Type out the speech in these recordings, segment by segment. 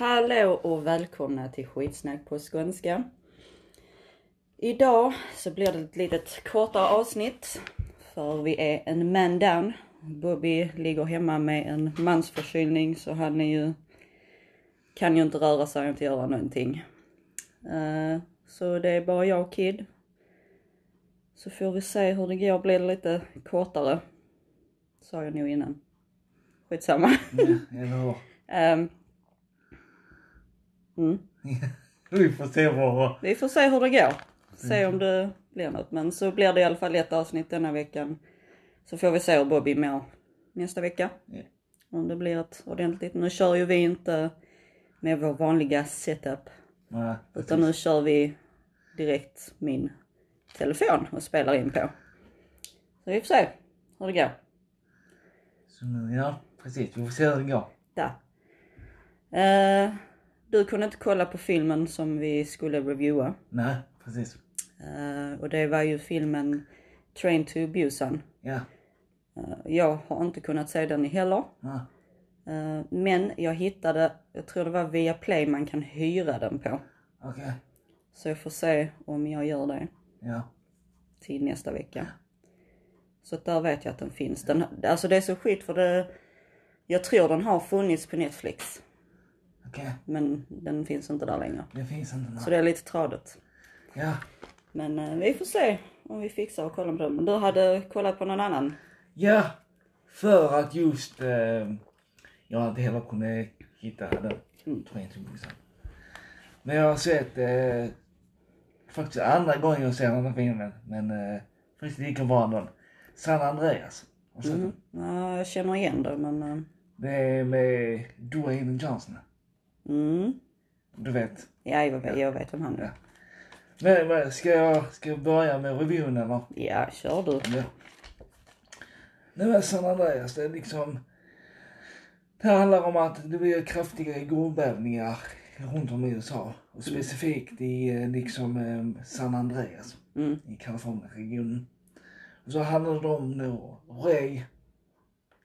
Hallå och välkomna till skitsnack på skånska. Idag så blir det ett litet kortare avsnitt. För vi är en man down. Bobby ligger hemma med en mansförkylning så han är ju, kan ju inte röra sig och inte göra någonting. Eh, så det är bara jag och Kid. Så får vi se hur det går, blir det lite kortare. Sa jag nog innan. Skitsamma. Hur? Ehm, mm. Vi får se vad... Vi får se hur det går. Se om det blir något. Men så blir det i alla fall ett avsnitt denna veckan. Så får vi se hur Bobby mår nästa vecka. Ja. Om det blir ett ordentligt. Nu kör ju vi inte med vår vanliga setup. Nej, Utan nu kör vi direkt min telefon och spelar in på. Så vi får se hur det går. Så nu, ja, precis. Vi får se hur det går. Där. Eh, du kunde inte kolla på filmen som vi skulle reviewa. Nej, precis. Eh, och det var ju filmen Train to Busan. Ja. Eh, jag har inte kunnat se den heller. ja. Eh, men jag hittade, jag tror det var via Play man kan hyra den på. Okej. Så jag får se om jag gör det Ja. till nästa vecka. Så där vet jag att den finns. Den, alltså det är så skit för det, jag tror den har funnits på Netflix. Okej. Men den finns inte där längre. Det finns inte något. Så det är lite tradigt. Ja. Men eh, vi får se om vi fixar och kolla på den. Du hade kollat på någon annan? Ja. För att just... Eh, jag inte heller kunde hitta den. Mm. Men jag har sett... Eh, faktiskt andra gången jag ser den här filmen. Men eh, faktiskt lika bra ändå. San Andreas. Har du sett Mm. den? Ja, jag känner igen det men... eh, Det är med Dwayne Johnson. Mm. Du vet. Ja, jag vet, jag vet vem han är. Ja. Men, men ska, jag, ska jag börja med reviewen eller? Ja, kör du. Ja. Nej men San Andreas, det är liksom... Det handlar om att det blir kraftiga jordbävningar runt om i USA. Och specifikt i eh, liksom eh, San Andreas Mm. i Kalifornienregionen. Och så handlar det om då Ray,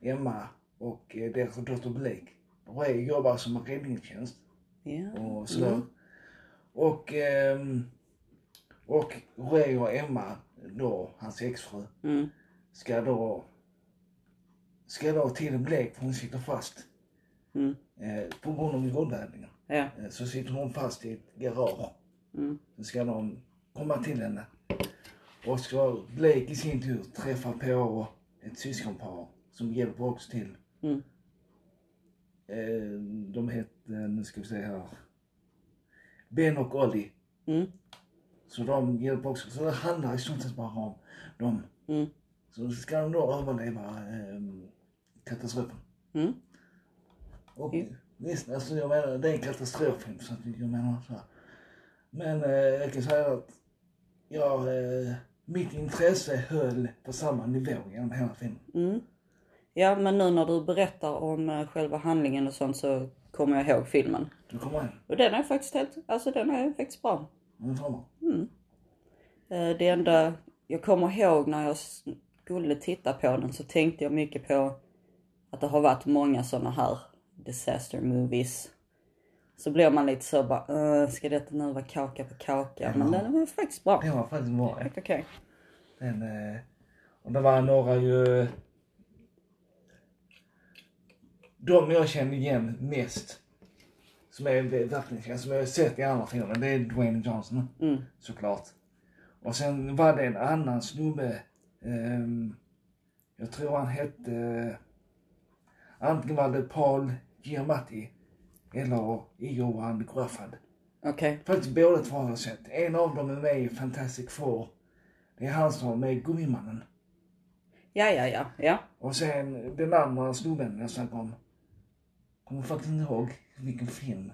Emma och eh, deras dotter Blake. Ray jobbar som räddningstjänst Ja. och sådär. Mm. Och, ehm, och Ray och Emma, då hans exfru, Mm. ska då ska då till en blek för hon sitter fast Mm. eh, på grund av jordbävningen. Ja. Eh, så sitter hon fast i ett garage. Mm. Så ska de komma till henne. Och ska Blake i sin tur träffa på ett syskonpar som hjälper också till. Mm. Eh, de heter, nu ska vi se här, Ben och Ollie. Mm. Så de hjälper också. Så det handlar i stort sett bara om dem. Mm. Så ska de då överleva eh, katastrofen. Mm. Och Mm. visst, alltså jag menar det är en katastroffilm så att jag menar så här. Men eh, jag kan säga att jag, eh, mitt intresse höll på samma nivå genom hela filmen. Mm. Ja, men nu när du berättar om eh, själva handlingen och sånt så kommer jag ihåg filmen. Du kommer in, Och den är faktiskt helt, alltså den är faktiskt bra. den kommer. Eh, Det enda jag kommer ihåg när jag skulle titta på den så tänkte jag mycket på att det har varit många såna här disaster movies. Så blir man lite så bara, "Äh, ska detta nu vara kaka på kaka? Men den var faktiskt bra. Den var faktiskt bra. ja. Helt okej. Den, eh, och det var några ju... De jag kände igen mest, som är verkligen som jag har sett i andra filmer, det är Dwayne Johnson Mm. såklart. Och sen var det en annan snubbe, ehm, jag tror han hette, antingen var det Paul Giamatti eller Johan Grafad. Okej. Faktiskt båda två har jag sett. En av dem är med i Fantastic Four. Det är han som i Gummimannen. Ja, ja, ja, ja. Och sen den andra snubben jag snackade om. Kommer faktiskt inte ihåg vilken film.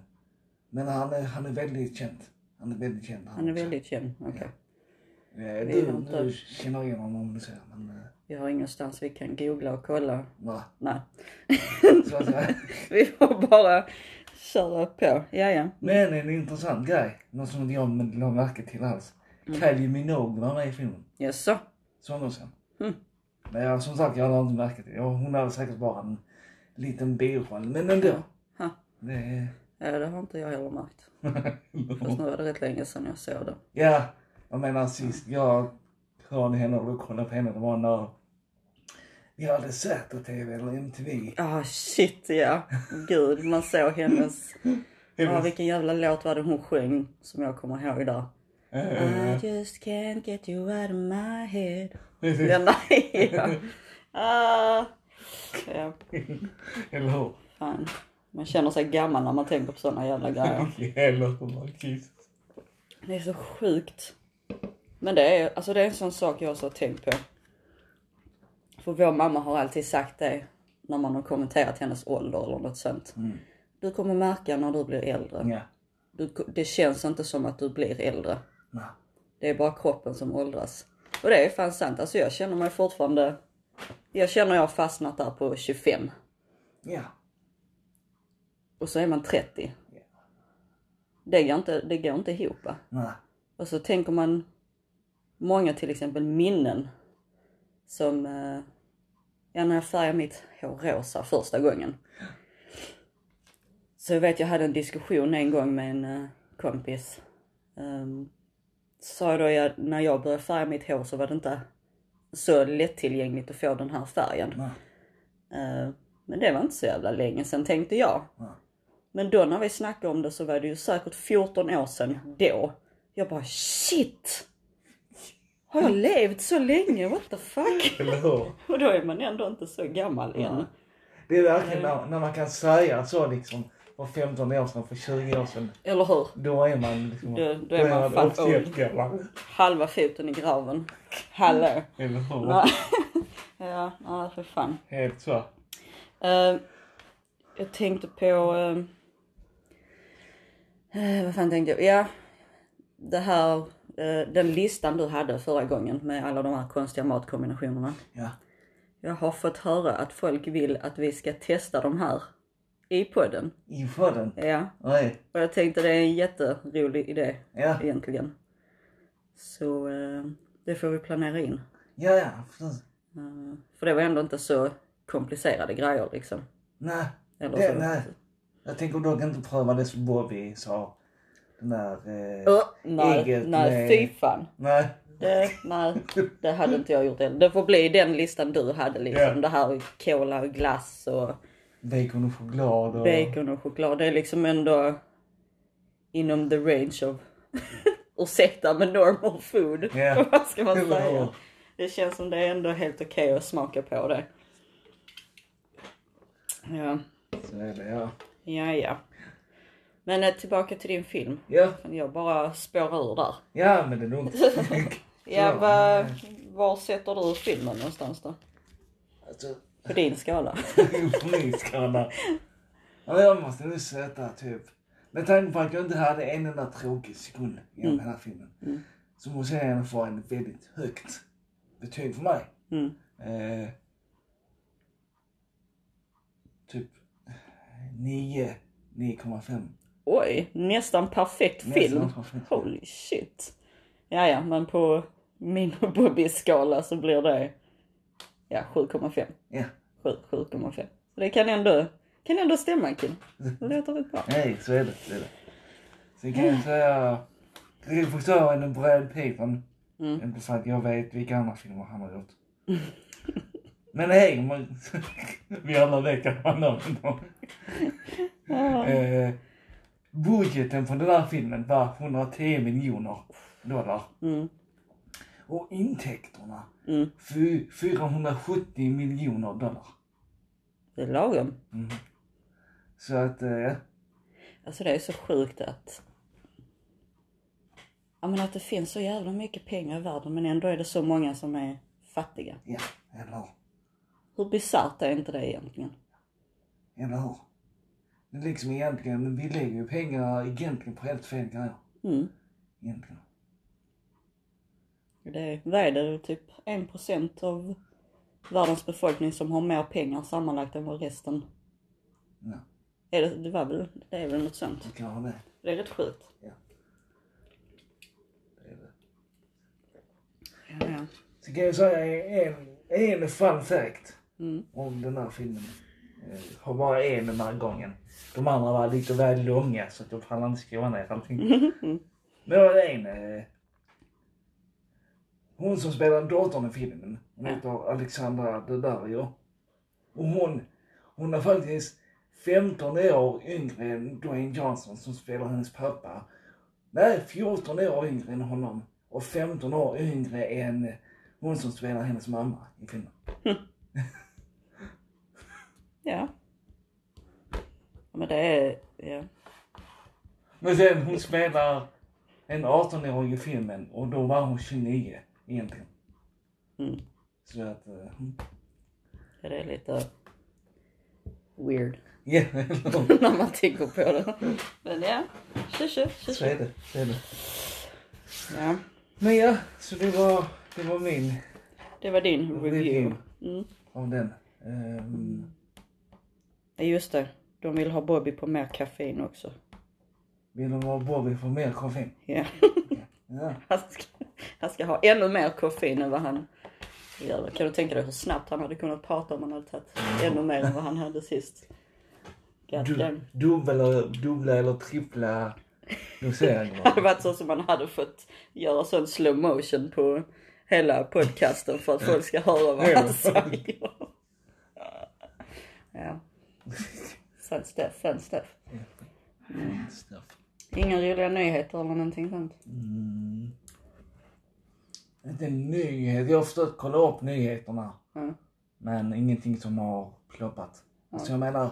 Men han är, han är väldigt känd. Han är väldigt känd. Han är också. väldigt känd. Okej. Eh, Vi Du, inte- du känner igen honom om du ser. Men, eh, Vi har ingenstans vi kan googla och kolla. va? Nej. Så säga. Vi får bara köra på. Ja, ja. Men en intressant grej. Något som inte jag la märke till alls. Mm. Kylie Minogue var med i filmen. Jaså? Sångerskan. Mm. Men jag, som sagt, jag har inte märkt det. Ja, hon hade säkert bara en liten biroll. Men ändå. Ha. Det är... Ja, det har inte jag heller märkt. Fast nu var det rätt länge sedan jag såg det. Ja, jag menar sist jag hörde henne och kollade på henne, det var när vi hade Säter-TV eller MTV. Ah shit ja. Gud, man såg hennes... Ja, vilken jävla låt var det hon sjöng som jag kommer ihåg där. I just can't get you out of my head. Den där, ja. Ah, ja, Eller hur? fan. Man känner sig gammal när man tänker på såna jävla grejer. Eller hur? Det är så sjukt. Men det är, alltså det är en sån sak jag också har tänkt på. För vår mamma har alltid sagt det när man har kommenterat hennes ålder eller något sånt. Du kommer märka när du blir äldre. Ja. Du, det känns inte som att du blir äldre. Nej. Det är bara kroppen som åldras. Och det är fan sant. Alltså jag känner mig fortfarande... Jag känner jag har fastnat där på 25. Ja. Och så är man 30. Det går inte, det går inte ihop. va? Nej. Och så tänker man många till exempel minnen som, eh, ja när jag färgade mitt hår rosa första gången. Så jag vet jag hade en diskussion en gång med en eh, kompis. Um, sa jag då jag, när jag började färga mitt hår så var det inte så lättillgängligt att få den här färgen. Nej. Eh, men det var inte så jävla länge sedan tänkte jag. Nej. Men då när vi snackade om det så var det ju säkert 14 år sedan då. Jag bara shit! Har jag levt så länge? What the fuck? Eller hur? Och då är man ändå inte så gammal än. Det är verkligen när, när man kan säga så liksom för 15 år sedan, för 20 år sedan. Eller hur? Då är man liksom... Då- då är man fan. Halva foten i graven. Hallå. Eller hur? Ja, ja, ja för fan. Helt så. Eh, jag tänkte på... eh, eh, vad fan tänkte jag? Ja, det här, eh, den listan du hade förra gången med alla de här konstiga matkombinationerna. Ja. Jag har fått höra att folk vill att vi ska testa de här i podden. Inför den. Ja, Nej. och jag tänkte det är en jätterolig idé Ja. egentligen. Så eh, det får vi planera in. Ja, ja, precis. Eh, för det var ändå inte så komplicerade grejer liksom. Nej. Eller Det, så. nej. Jag tänker dock inte pröva det som Bobby sa. Den där... Eh, Ö, nej, Eget nej med- fy fan. Nej. Det, nej, det hade inte jag gjort heller. Det får bli den listan du hade liksom. Ja. Det här cola och glass och Bacon och choklad och... bacon och choklad. Det är liksom ändå inom the range of, ursäkta men normal food. Ja. Vad ska man säga? Det känns som det är ändå helt okej att smaka på det. Ja, Så är det, ja. ja, ja. Men eh, tillbaka till din film. Ja, Jag bara spårar ur där. ja men det är lugnt. Ja, va, var sätter du filmen någonstans då? alltså, På din skala? på min skala. Ja, jag måste nu sätta typ... Med tanke på att jag inte hade en enda tråkig sekund i den här filmen. Så måste jag ändå få en väldigt högt betyg för mig. Mm. Eh, typ 9, 9,5. Oj, nästan perfekt Nästan film. perfekt. Holy shit. Ja, ja, men på min och Bobbys skala så blir det ja, 7,5. Ja, 7, 7,5. Så det kan ändå, kan ändå stämma Kim. Det låter rätt bra. nej så är det. Så är det. Sen kan jag säga... Jag förstår en Brad Pitt. Mm. Inte för att jag vet vilka andra filmer han har gjort. Men hej, man, vi alla vet att han har dem. eh, budgeten på den här filmen var 110 miljoner dollar. Mm. Och intäkterna Mm. fy- 470 miljoner dollar. Det är lagom. Så att, eh, ja. Alltså det är så sjukt att Ja men att det finns så jävla mycket pengar i världen men ändå är det så många som är fattiga. ja, eller hur? Hur bisarrt är inte det egentligen? Eller hur? Det är liksom egentligen, vi lägger ju pengar egentligen på helt fel grejer. Mm. Egentligen. Det är, vad är det, typ 1% av världens befolkning som har mer pengar sammanlagt än vad resten. Ja, Är det, det var väl, det är väl något sånt. det kan vara det. Det är rätt sjukt. det, är det. Ja, ja. Så kan jag säga en, en fun fact Mm. om den här filmen. eh, har bara en den här gången. De andra var lite väl långa så att jag pallade inte skriva ner allting. Men det var en. Hon som spelar datorn i filmen. Hon heter Alexandra Daddario. Och hon, hon är faktiskt 15 år yngre än Dwayne Johnson som spelar hennes pappa. Nej, 14 år yngre än honom. Och 15 år yngre än hon som spelar hennes mamma i filmen. Ja. Men det är, ja. Men sen hon spelar en 18-åring i filmen och då var hon 29 egentligen. Mm. Så att, eh, mm. det är lite weird ja, när man tänker på det. Men ja, tjo tjo, så är det. Så är det. Ja, Men ja, så det var, det var min det var din review. Mm. av den. Um, Ja, Just det, de vill ha Bobby på mer kaffein också. vill de ha Bobby få mer koffein? Ja. Ja. han ska ha ännu mer koffein än vad han gör. Kan du tänka dig hur snabbt han hade kunnat prata om han hade tagit ännu mer än vad han hade sist? Du, dubbla, eller, dubbla eller trippla doseringar. Det hade varit så som man hade fått göra sån slow motion på hela podcasten för att folk ska höra vad han säger. Ja. Fun stuff, fun stuff. Stuff. Inga roliga nyheter eller någonting sånt. Mm. Inte nyhet. Jag har försökt kolla upp nyheterna. Mm. Men ingenting som har ploppat. Så jag menar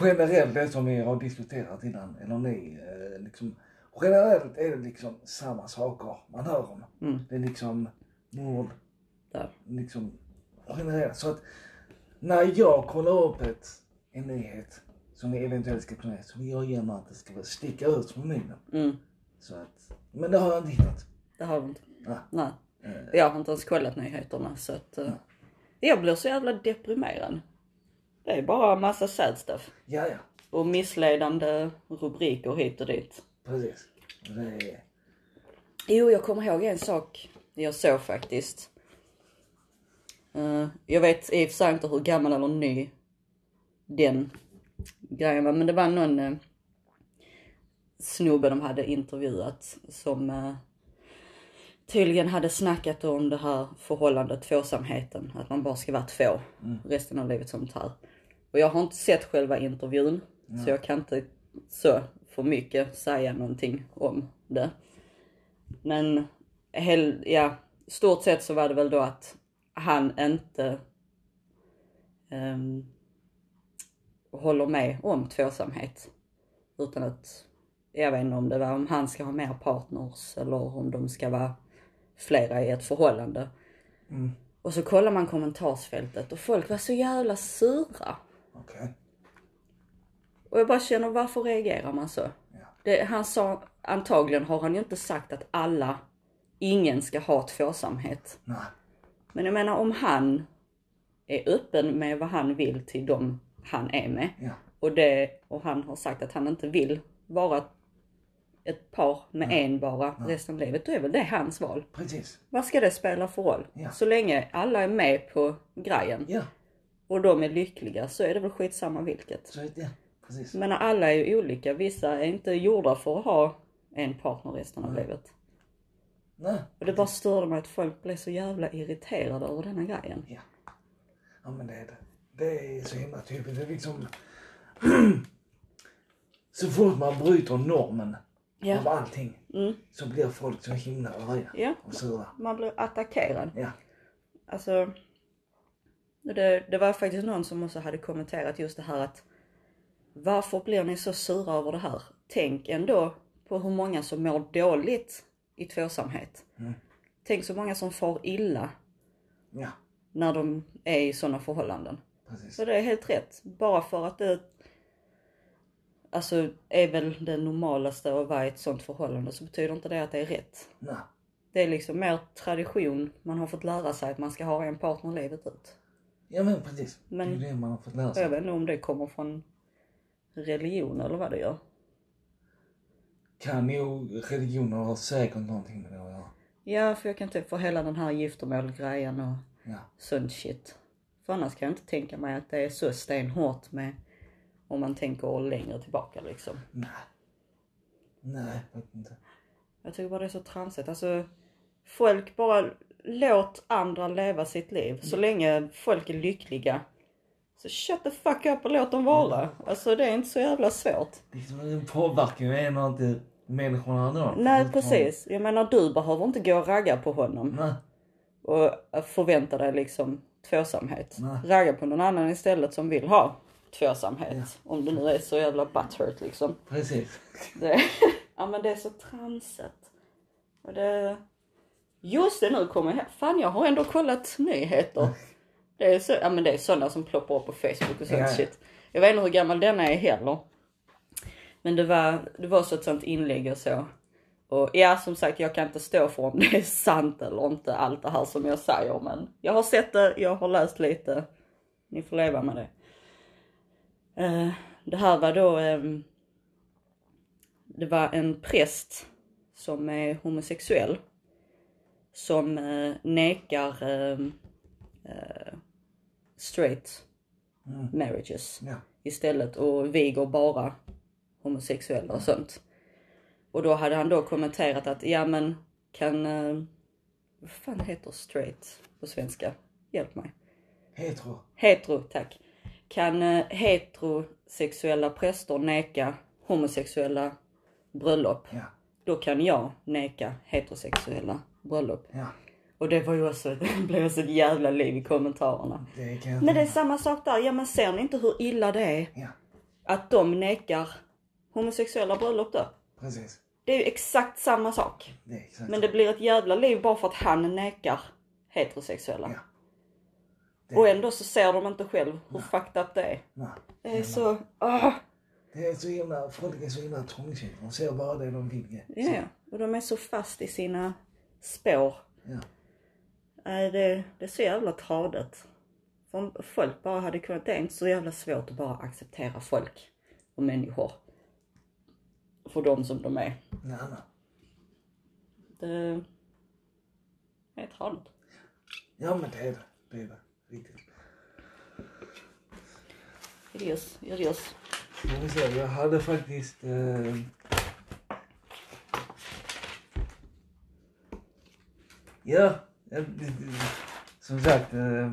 generellt det som vi har diskuterat innan, eller ni, eh, liksom. Generellt är det liksom samma saker man hör om. Mm. Det är liksom mord, liksom generellt. Så att när jag kollar upp ett, en nyhet som vi eventuellt ska kunna så vill jag gärna att det ska sticka ut från munnen. Mm. Så att, men det har jag inte hittat. Det har du inte. Nej. Nej. Eh, Jag har inte ens kollat nyheterna så att uh, jag blir så jävla deprimerad. Det är bara massa sad stuff. Ja, ja, Och missledande rubriker hit och dit. precis. Det är, Jo, jag kommer ihåg en sak jag såg faktiskt. Eh, jag vet i och för sig inte hur gammal eller ny den grejen var, men det var någon uh, snubbe de hade intervjuat som uh, tydligen hade snackat om det här förhållandet, tvåsamheten, att man bara ska vara två resten av livet sånt här. Och jag har inte sett själva intervjun, så jag kan inte så för mycket säga någonting om det. Men hel, ja, stort sett så var det väl då att han inte ehm, håller med om tvåsamhet. Utan att, jag vet inte om det var om han ska ha mer partners eller om de ska vara flera i ett förhållande. mm, Och så kollar man kommentarsfältet och folk var så jävla sura. okej. Och jag bara känner, varför reagerar man så? Ja. Det, han sa, antagligen har han ju inte sagt att alla, ingen ska ha tvåsamhet. Nej. Men jag menar om han är öppen med vad han vill till dem han är med. Ja. Och, det, och han har sagt att han inte vill vara ett par med en bara resten av livet. Då är väl det hans val. Precis. Vad ska det spela för roll? Ja. Så länge alla är med på grejen Ja, och de är lyckliga så är det väl skitsamma vilket. så det. Precis. Men alla är ju olika. Vissa är inte gjorda för att ha en partner resten av livet. Nej. Och det bara störde mig att folk blev så jävla irriterade över denna grejen. Ja. Ja men det är det. Det är så himla typiskt. Det är liksom... så fort man bryter normen Ja. av allting Mm. så blir folk så himla arga Ja, och sura. man blir attackerad. Ja. Alltså, det, det var faktiskt någon som också hade kommenterat just det här att varför blir ni så sura över det här? Tänk ändå på hur många som mår dåligt i tvåsamhet. Mm. Tänk så många som far illa Ja, när de är i sådana förhållanden. precis. Så det är helt rätt. Bara för att det alltså är väl det normalaste att vara i ett sånt förhållande så betyder inte det att det är rätt. Nej. Det är liksom mer tradition. Man har fått lära sig att man ska ha en partner livet ut. Ja men precis. Men- det är det man har fått lära Jag sig. vet inte om det kommer från religion eller vad det gör. Kan ju religioner ha säkert någonting med det att göra. Ja, för jag kan typ få hela den här giftermålgrejen och Ja. sånt shit. För annars kan jag inte tänka mig att det är så stenhårt med om man tänker längre tillbaka liksom. Nej. Nej, faktiskt inte. Jag tycker bara det är så tramsigt. Alltså, folk bara låt andra leva sitt liv. Så länge folk är lyckliga. Så shut the fuck up och låt dem vara. Alltså det är inte så jävla svårt. Liksom, påverkar ju ändå inte människorna ändå. Nej precis. Jag menar du behöver inte gå och ragga på honom. Nej. Och förvänta dig liksom tvåsamhet. Nej. Ragga på någon annan istället som vill ha tvåsamhet. Om det nu är så jävla butthurt liksom. Precis. Det, ja men det är så tramsigt. Och det... Just det, nu kommer jag Fan jag har ändå kollat nyheter. Det är, så, ja, men det är sådana som ploppar upp på Facebook och sånt Ja. shit. Jag vet inte hur gammal denna är heller. Men det var, det var så ett sånt inlägg och så. Och ja, som sagt, jag kan inte stå för om det är sant eller inte, allt det här som jag säger. Men jag har sett det, jag har läst lite. Ni får leva med det. Eh, det här var då, ehm, det var en präst som är homosexuell. Som eh, nekar ehm, eh, straight Mm. marriages Ja. istället och viger bara homosexuella och sånt. Och då hade han då kommenterat att ja men kan, vad fan heter straight på svenska? Hjälp mig. Hetero. Hetero, tack. Kan eh, heterosexuella präster neka homosexuella bröllop? Ja. Då kan jag neka heterosexuella bröllop. Ja. Och det var ju också, det blev också ett jävla liv i kommentarerna. Det Men det är samma sak där. Ja men ser ni inte hur illa det är Ja. att de nekar homosexuella bröllop då? Precis. Det är ju exakt samma sak. Det exakt Men så. det blir ett jävla liv bara för att han nekar heterosexuella. Ja. Det- Och ändå så ser de inte själv hur fucked up det är. Nej. Det är så, ah, Det är så himla, folk är så himla trångsynta. De ser bara det de vill. ja, ja. Och de är så fast i sina spår. Ja. Nej, det, det är så jävla tradigt. Om folk bara hade kunnat, det är inte så jävla svårt att bara acceptera folk och människor. För dem som de är. Nej, nej. Det är tradigt. Ja men det är det. Det är det. Riktigt. Vi se, jag hade faktiskt... Eh, ja, som sagt. Eh,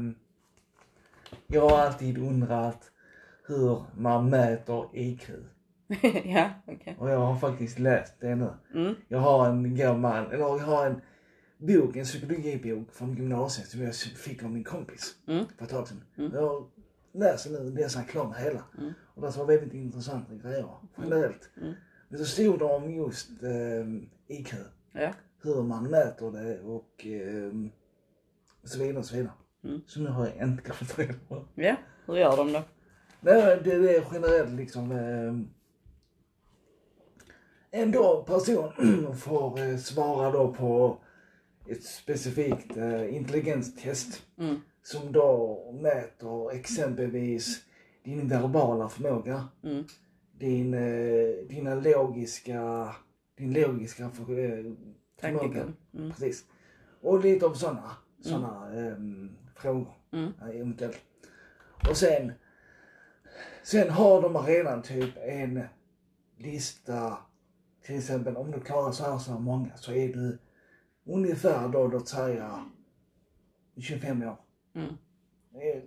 jag har alltid undrat hur man mäter IQ. ja, okej. Och jag har faktiskt läst det nu. Mm. Jag har en gammal, eller jag har en bok, en psykologibok från gymnasiet som jag fick av min kompis Mm. för ett tag sedan. Jag läser nu, läser klart hela. Mm. Och det var väldigt intressanta grejer generellt. Mm. Men så stod det om just eh, IQ. Ja. Hur man mäter det och eh, så vidare och så vidare. Mm. Så nu har jag äntligen fått reda på. Ja, hur gör de då? Nej, det det är generellt liksom. Eh, en då person får eh, svara då på ett specifikt eh, intelligenstest. Mm. Som då mäter exempelvis din verbala förmåga. Mm. Din, eh, dina logiska, din logiska för, eh, förmåga. Mm. Precis. Och lite av sådana såna, ehm, frågor. Mm. Ja, eventuellt. Och sen, sen har de redan typ en lista. Till exempel om du klarar så här så här många så är du ungefär då, låt säga 25 år. Mm. Är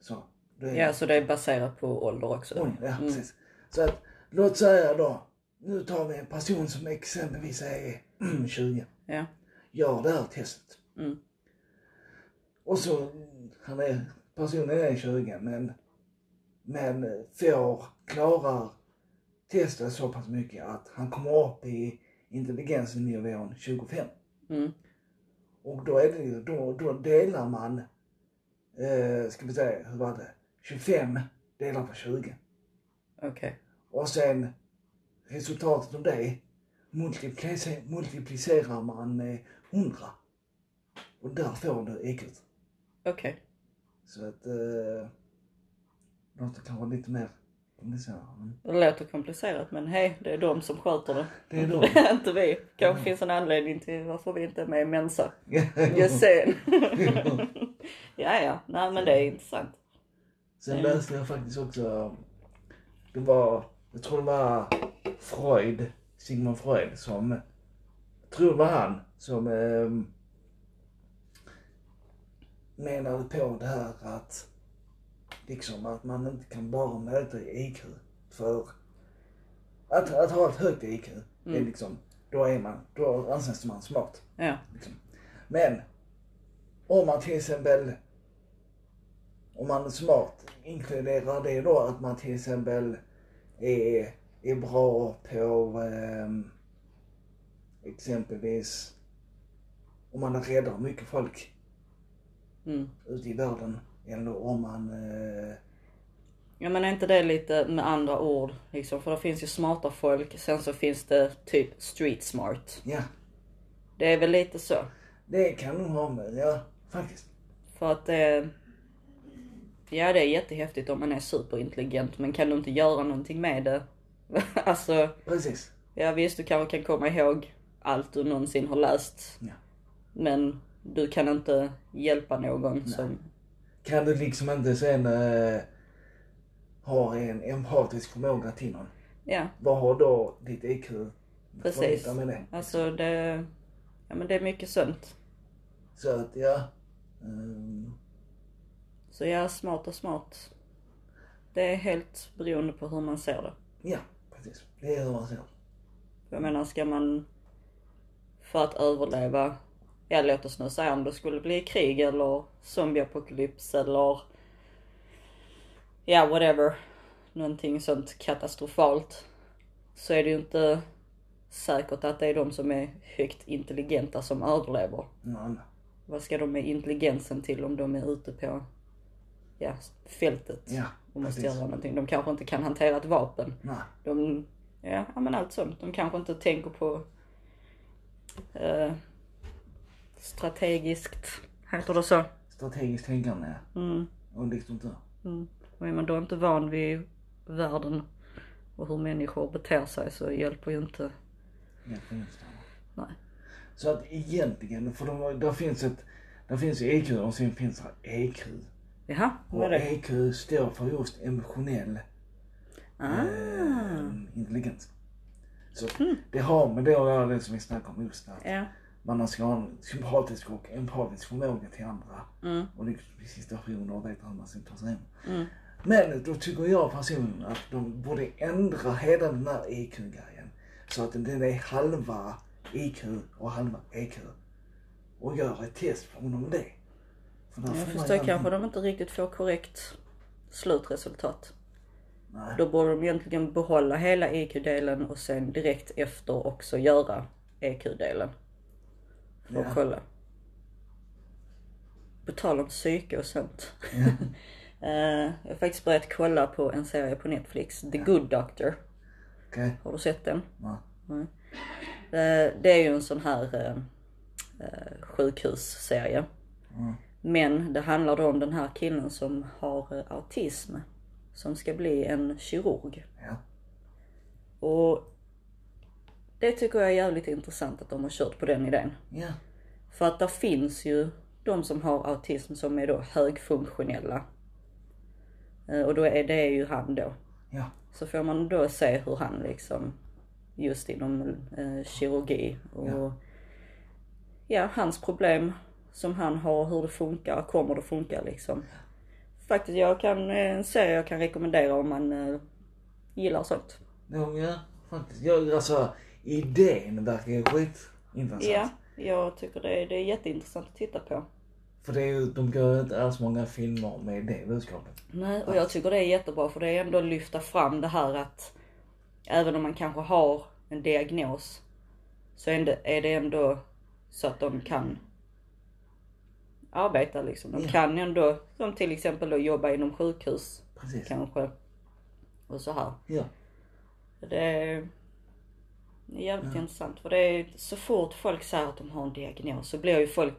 så. Är, Ja, så det är baserat på ålder också? Oj, ja, Mm. precis. Så att, låt säga då, nu tar vi en person som exempelvis är 20. Ja. Gör det här testet. Mm. Och så, han är, personen är 20 men, men får, klarar testet så pass mycket att han kommer upp i intelligensnivån 25. Mm. Och då är det ju, då, då delar man, eh, ska vi säga, hur var det? 25 delar på 20. Okej. Och sen resultatet av det multiplicerar, multiplicerar man med 100. Och där får du IQ. Okej. Så att eh, låter kanske lite mer komplicerat. Men Det låter komplicerat men hej, det är de som sköter det. det är då. inte vi. Kanske finns en anledning till varför vi inte är med i Mensa. Just saying. Ja, ja. Nej men det är intressant. Sen Mm. läste jag faktiskt också, det var, jag tror det var Freud, Sigmund Freud som, jag tror det var han som eh, menade på det här att liksom att man inte kan bara mäta IQ för att, att ha ett högt IQ, det är Mm. liksom, då är man, då anses man smart. Ja. Liksom. Men om man till exempel, om man är smart, inkluderar det då att man till exempel är, är bra på ehm, exempelvis om man räddar mycket folk Mm. ute i världen eller om man eh, Ja men är inte det lite med andra ord liksom? För det finns ju smarta folk, sen så finns det typ street smart. ja, Det är väl lite så. det kan nog ha med, ja faktiskt. För att det... Ja det är jättehäftigt om man är superintelligent men kan du inte göra någonting med det? alltså, Precis. ja visst du kanske kan komma ihåg allt du någonsin har läst. Ja. Men du kan inte hjälpa någon som... Kan du liksom inte sen eh, ha en empatisk förmåga till någon? Ja, Vad har då ditt IQ precis. med det? Alltså det... Ja men det är mycket sunt. Så att ja. ehm, Så ja, smart och smart. Det är helt beroende på hur man ser det. ja, precis. Det är hur man ser det. Jag menar, ska man för att överleva, ja låt oss nu säga om det skulle bli krig eller zombieapokalyps eller ja whatever, någonting sånt katastrofalt. Så är det ju inte säkert att det är de som är högt intelligenta som överlever. Nej, nej. Vad ska de med intelligensen till om de är ute på ja, fältet Ja, och måste precis. göra någonting? De kanske inte kan hantera ett vapen. Nej. De, ja, ja men allt sånt. De kanske inte tänker på eh, strategiskt, heter det så? Strategiskt tänkande ja. Mm, och liksom så. mm. Och är man då inte van vid världen och hur människor beter sig så hjälper ju inte. Helt enstaka. Nej. Så att egentligen, för de, där finns ett, där finns EQ och sen finns det EQ. Jaha, vad Och är det? EQ står för just emotionell Ah, eh, intelligens. Så Mm. det har med det att göra det som vi snackade om just att ja. Man ska ha en sympatisk och empatisk förmåga till andra. Mm, Och liksom i situationer och veta hur man ska ta sig hem. mm, Men då tycker jag personligen att de borde ändra hela den här EQ-grejen. Så att den är halva IQ och halva EQ. Och gör ett test på dem det. För jag förstår ju kanske de inte riktigt får korrekt slutresultat. Nej, Då borde de egentligen behålla hela EQ-delen och sen direkt efter också göra EQ-delen. För att Ja. kolla. På tal om psyke och sånt. Eh, jag har faktiskt börjat kolla på en serie på Netflix, The Good Doctor. okej. Har du sett den? Nej. Eh, Det är ju en sån här eh, sjukhusserie. Mm. Men det handlar då om den här killen som har autism. Som ska bli en kirurg. Ja. Och det tycker jag är jävligt intressant att de har kört på den idén. Ja. För att där finns ju de som har autism som är då högfunktionella. Eh, Och då är det ju han då. Ja. Så får man då se hur han liksom, just inom eh, kirurgi och Ja. ja. hans problem som han har, hur det funkar, kommer det funka liksom. Faktiskt, jag kan, eh, en serie jag kan rekommendera om man eh, gillar sånt. Ja, ja, faktiskt. Ja, alltså idén verkar ju skitintressant. Ja, jag tycker det är, det är jätteintressant att titta på. För det är ju, de gör ju inte alls många filmer med det budskapet. Nej, och jag tycker det är jättebra för det är ändå att lyfta fram det här att även om man kanske har en diagnos så är det, ändå så att de kan arbeta liksom. De Ja. kan ändå, som till exempel då jobba inom sjukhus Precis. kanske. Och så här. Ja. Det är jävligt intressant för det är så fort folk säger att de har en diagnos så blir ju folk,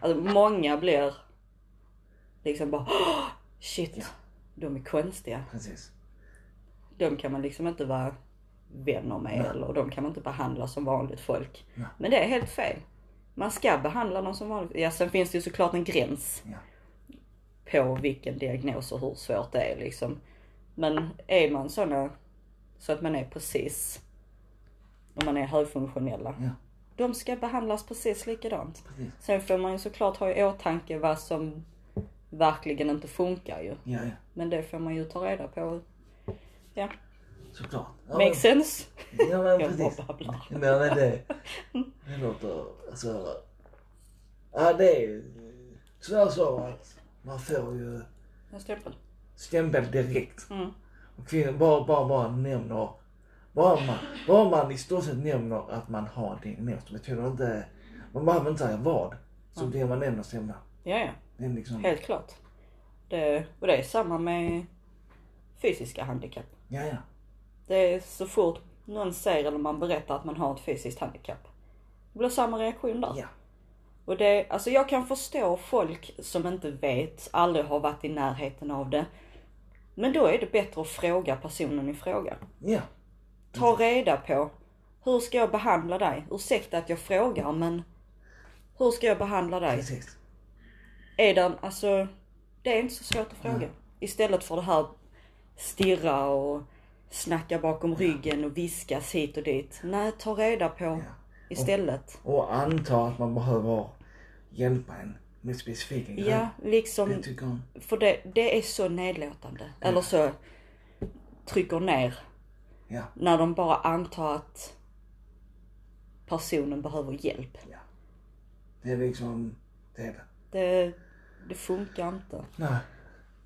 alltså många blir liksom bara "Åh, shit, Ja. de är konstiga. Precis. De kan man liksom inte vara vänner med Nej. eller de kan man inte behandla som vanligt folk. Nej. Men det är helt fel. Man ska behandla dem som vanligt. Ja, sen finns det ju såklart en gräns. Ja. på vilken diagnos och hur svårt det är liksom. Men är man såna så att man är precis, om man är högfunktionella. Ja. De ska behandlas precis likadant. Precis. Sen får man ju såklart ha i åtanke vad som verkligen inte funkar ju. Ja, ja. Men det får man ju ta reda på. Ja, Såklart. Ja, make sense? ja, men Jag bara precis. babblar. Men det, det låter, alltså. Ja, det är ju tyvärr så att man får ju En stämpel. stämpel direkt. Mm. Och kvinnor bara, bara, bara nämner, bara man, bara man i stort sett nämner att man har diagnos. Det betyder inte, man behöver inte säga vad. Så blir man ändå stämda. Ja, ja. Det är liksom, Helt klart. Det, och det är samma med fysiska handikapp. ja, ja. Det är så fort någon säger eller man berättar att man har ett fysiskt handikapp. Det blir samma reaktion där. Ja, Och det, alltså jag kan förstå folk som inte vet, aldrig har varit i närheten av det. Men då är det bättre att fråga personen i fråga. ja. Ta reda på, hur ska jag behandla dig? Ursäkta att jag frågar men hur ska jag behandla dig? Precis. Är den, alltså, det är inte så svårt att fråga. Istället för det här stirra och snacka bakom ryggen och viskas hit och dit. Nej, ta reda på istället. Och anta att man behöver hjälpa en med specifika grejer. Ja, liksom, Det för det, det är så nedlåtande. Eller så trycker ner. Ja, När de bara antar att personen behöver hjälp. ja. Det är liksom, det är det. Det, det funkar inte. Nej.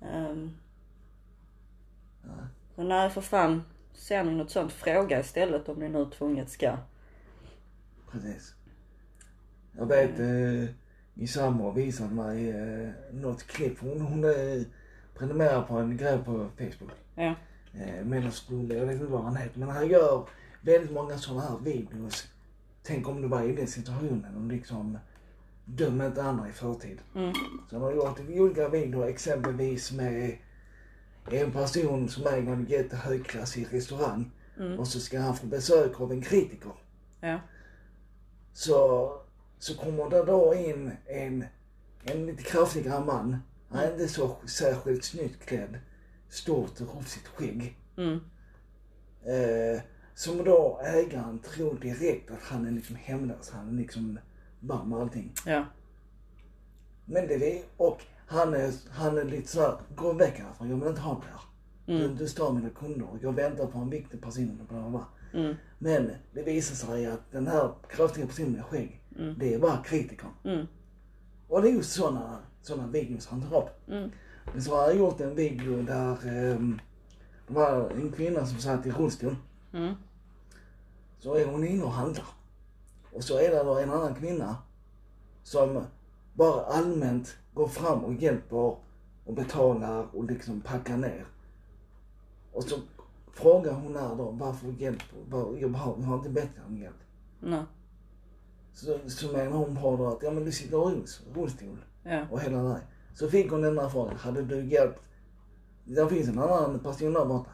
Um, så nej, för fan. Ser ni något sånt, fråga istället om ni nu tvunget ska. Precis. Jag vet, eh, min sambo visade mig eh, något klipp. Hon, hon eh, prenumererar på en grej på Facebook. Ja. Eh, Mellanstående, jag vet inte vad han heter. Men han gör väldigt många sådana här videos. Tänk om du var i den situationen och liksom dömer inte andra i förtid. Mm. Så han har gjort olika videor exempelvis med en person som äger en jättehögklassig restaurang. Och så ska han få besök av en kritiker. Ja. Så, så kommer det då in en, en lite kraftigare man. Han är inte så särskilt snyggt klädd. Stort och rufsigt skägg. Mm. Eh, som då ägaren tror direkt att han är liksom hemlös. Han är liksom varm och allting. Ja. Men det är, och han är, han är lite såhär, gå väck härifrån, jag vill inte ha det här. Du, du stör mina kunder, jag väntar på en viktig person och bla bla bla. Mm. Men det visar sig att den här kraftiga personen med skägg, det är bara kritikern. Mm. Och det är just sådana såna videos han tar upp. Så har jag gjort en video där ehm, det var en kvinna som satt i rullstol. Mm. Så är hon inne och handlar. Och så är det då en annan kvinna som bara allmänt går fram och hjälper och betalar och liksom packar ner. Och så frågar hon här då varför hjälper, var, jag har, jag har inte bett om hjälp. Nej. Så, så menar hon på då att ja men du sitter i rull- rullstol Ja. och hela det. Så fick hon den där frågan, hade du hjälpt, det finns en annan person där borta.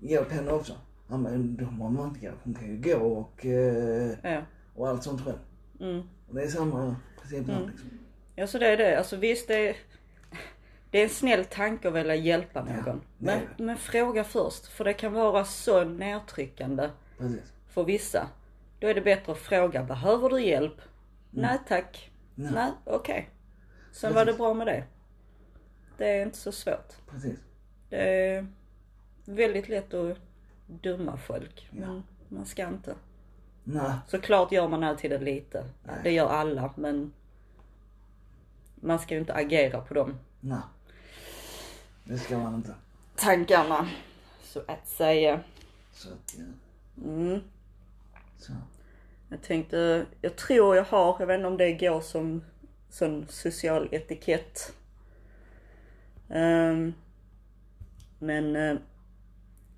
Hjälp henne också. Ja men då har man inte hjälp, hon kan ju gå och, eh, Ja. och allt sånt själv. Mm. Och det är samma princip där liksom. Ja, så det är det. Alltså visst, det är, det är en snäll tanke att vilja hjälpa någon. är men, men fråga först. För det kan vara så nedtryckande Precis. för vissa. Då är det bättre att fråga, behöver du hjälp? Nej tack. Nej. Nej, okej. Sen var det bra med det. Det är inte så svårt. Precis. Det är väldigt lätt att döma folk. Men man ska inte. Nej. Såklart gör man alltid det lite. Nej. Det gör alla men man ska ju inte agera på de Nej. Det ska man inte. tankarna. Så att säga. Så att, ja. Mm. Så. Jag tänkte, jag tror jag har, jag vet inte om det går som sån social etikett. Ehm, men eh,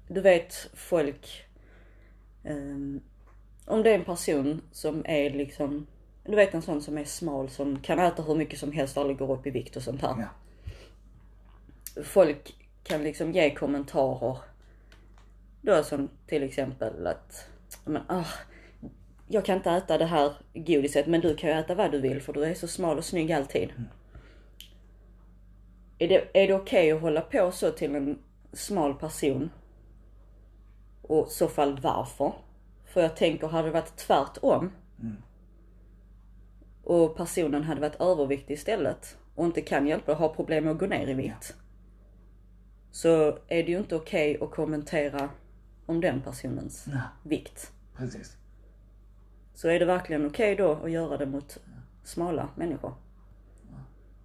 du vet folk, ehm, om det är en person som är liksom, du vet en sån som är smal som kan äta hur mycket som helst och aldrig går upp i vikt och sånt här. Ja. Folk kan liksom ge kommentarer. Då som till exempel att, men, ah, jag kan inte äta det här godiset men du kan ju äta vad du vill för du är så smal och snygg alltid. Är det, är det okej att hålla på så till en smal person? Och i så fall varför? För jag tänker, hade det varit tvärtom och personen hade varit överviktig istället och inte kan hjälpa och har problem med att gå ner i vikt. Så är det ju inte okej att kommentera om den personens Nej, vikt. precis. Så är det verkligen okej då att göra det mot smala människor?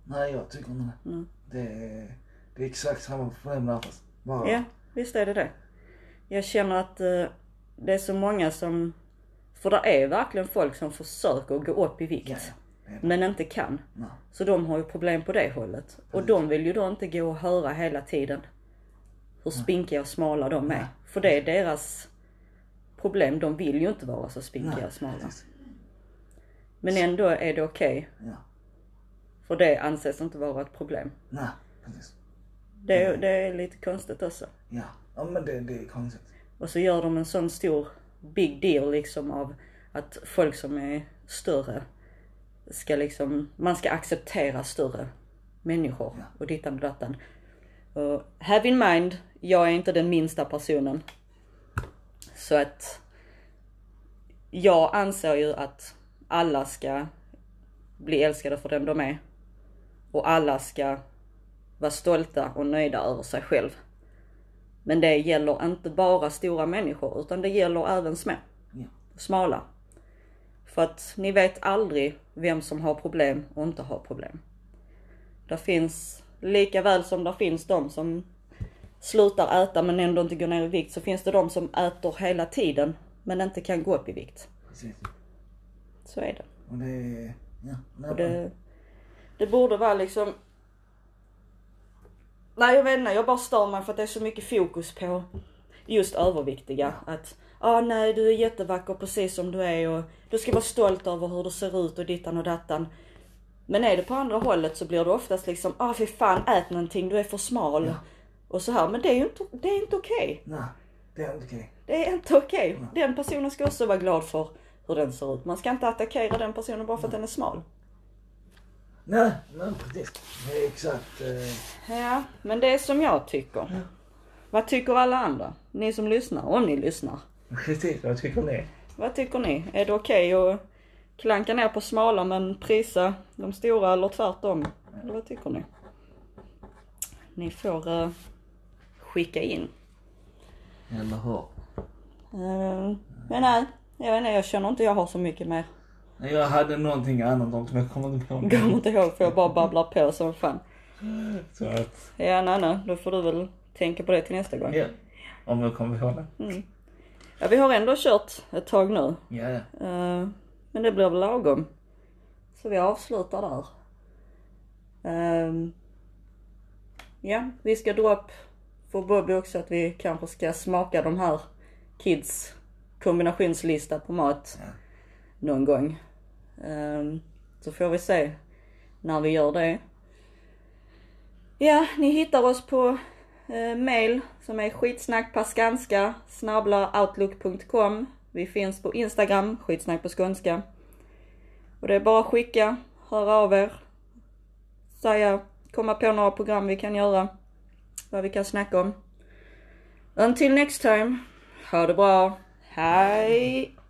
Nej, jag tycker inte det. Mm. Det är, det är exakt samma problem där fast bara... Ja, visst är det det. Jag känner att eh, det är så många som, för det är verkligen folk som försöker gå upp i vikt. Ja, ja. Det är det. Men inte kan. Nej. Så de har ju problem på det hållet. Och de vill ju då inte gå och höra hela tiden hur spinkiga och smala de är. Nej. För det är deras problem. De vill ju inte vara så spinkiga och smala. Men ändå är det okej. Ja. För det anses inte vara ett problem. Nej, precis. Det, är- det är lite konstigt också. Ja. Ja men det, det är konstigt. Och så gör de en sån stor big deal liksom av att folk som är större ska liksom, man ska acceptera större människor Ja. och dittan och dattan. Och have in mind, jag är inte den minsta personen. Så att jag anser ju att alla ska bli älskade för den de är. Och alla ska vara stolta och nöjda över sig själv. Men det gäller inte bara stora människor utan det gäller även små. Ja. Smala. För att ni vet aldrig vem som har problem och inte har problem. Det finns, lika väl som det finns de som slutar äta men ändå inte går ner i vikt så finns det de som äter hela tiden men inte kan gå upp i vikt. Precis. Så är det. Och det. Ja. Och det, det borde vara liksom... Nej jag vet inte, jag bara stör mig för att det är så mycket fokus på just överviktiga. Att, ah nej du är jättevacker precis som du är och du ska vara stolt över hur du ser ut och dittan och dattan. Men är det på andra hållet så blir det oftast liksom, ah fy fan ät någonting, du är för smal. Ja. Och så här, men det är ju inte, det är inte okej. Nej, det är inte okej. Det är inte okej. Den personen ska också vara glad för hur den ser ut. Man ska inte attackera den personen bara för att den är smal. Nej, nej precis. Det är exakt... Eh, Ja, men det är som jag tycker. Vad tycker alla andra? Ni som lyssnar, om ni lyssnar. precis, vad tycker ni? Vad tycker ni? Är det okej att klanka ner på smala men prisa de stora eller tvärtom? Eller vad tycker ni? Ni får eh, skicka in. Eller hur? Eh, men nej, jag vet inte, jag känner inte jag har så mycket mer. Jag hade någonting annat också men jag kommer inte Jag kommer inte ihåg för jag bara babblar på som fan. Så att, Ja, Nanna, då får du väl tänka på det till nästa gång. ja. Om jag kommer ihåg det. Mm. Ja, vi har ändå kört ett tag nu. Ja. Eh, men det blir väl lagom. Så vi avslutar där. Ehm, ja, vi ska dra upp för Bobby också att vi kanske ska smaka de här Kids kombinationslista på mat Ja. någon gång. Ehm, så får vi se när vi gör det. Ja, ni hittar oss på eh, mail som är skitsnackpaskanska outlook.com. Vi finns på Instagram, skitsnack på skånska. Och det är bara att skicka, höra av er, säga, komma på några program vi kan göra, vad vi kan snacka om. Until next time, ha det bra, hej!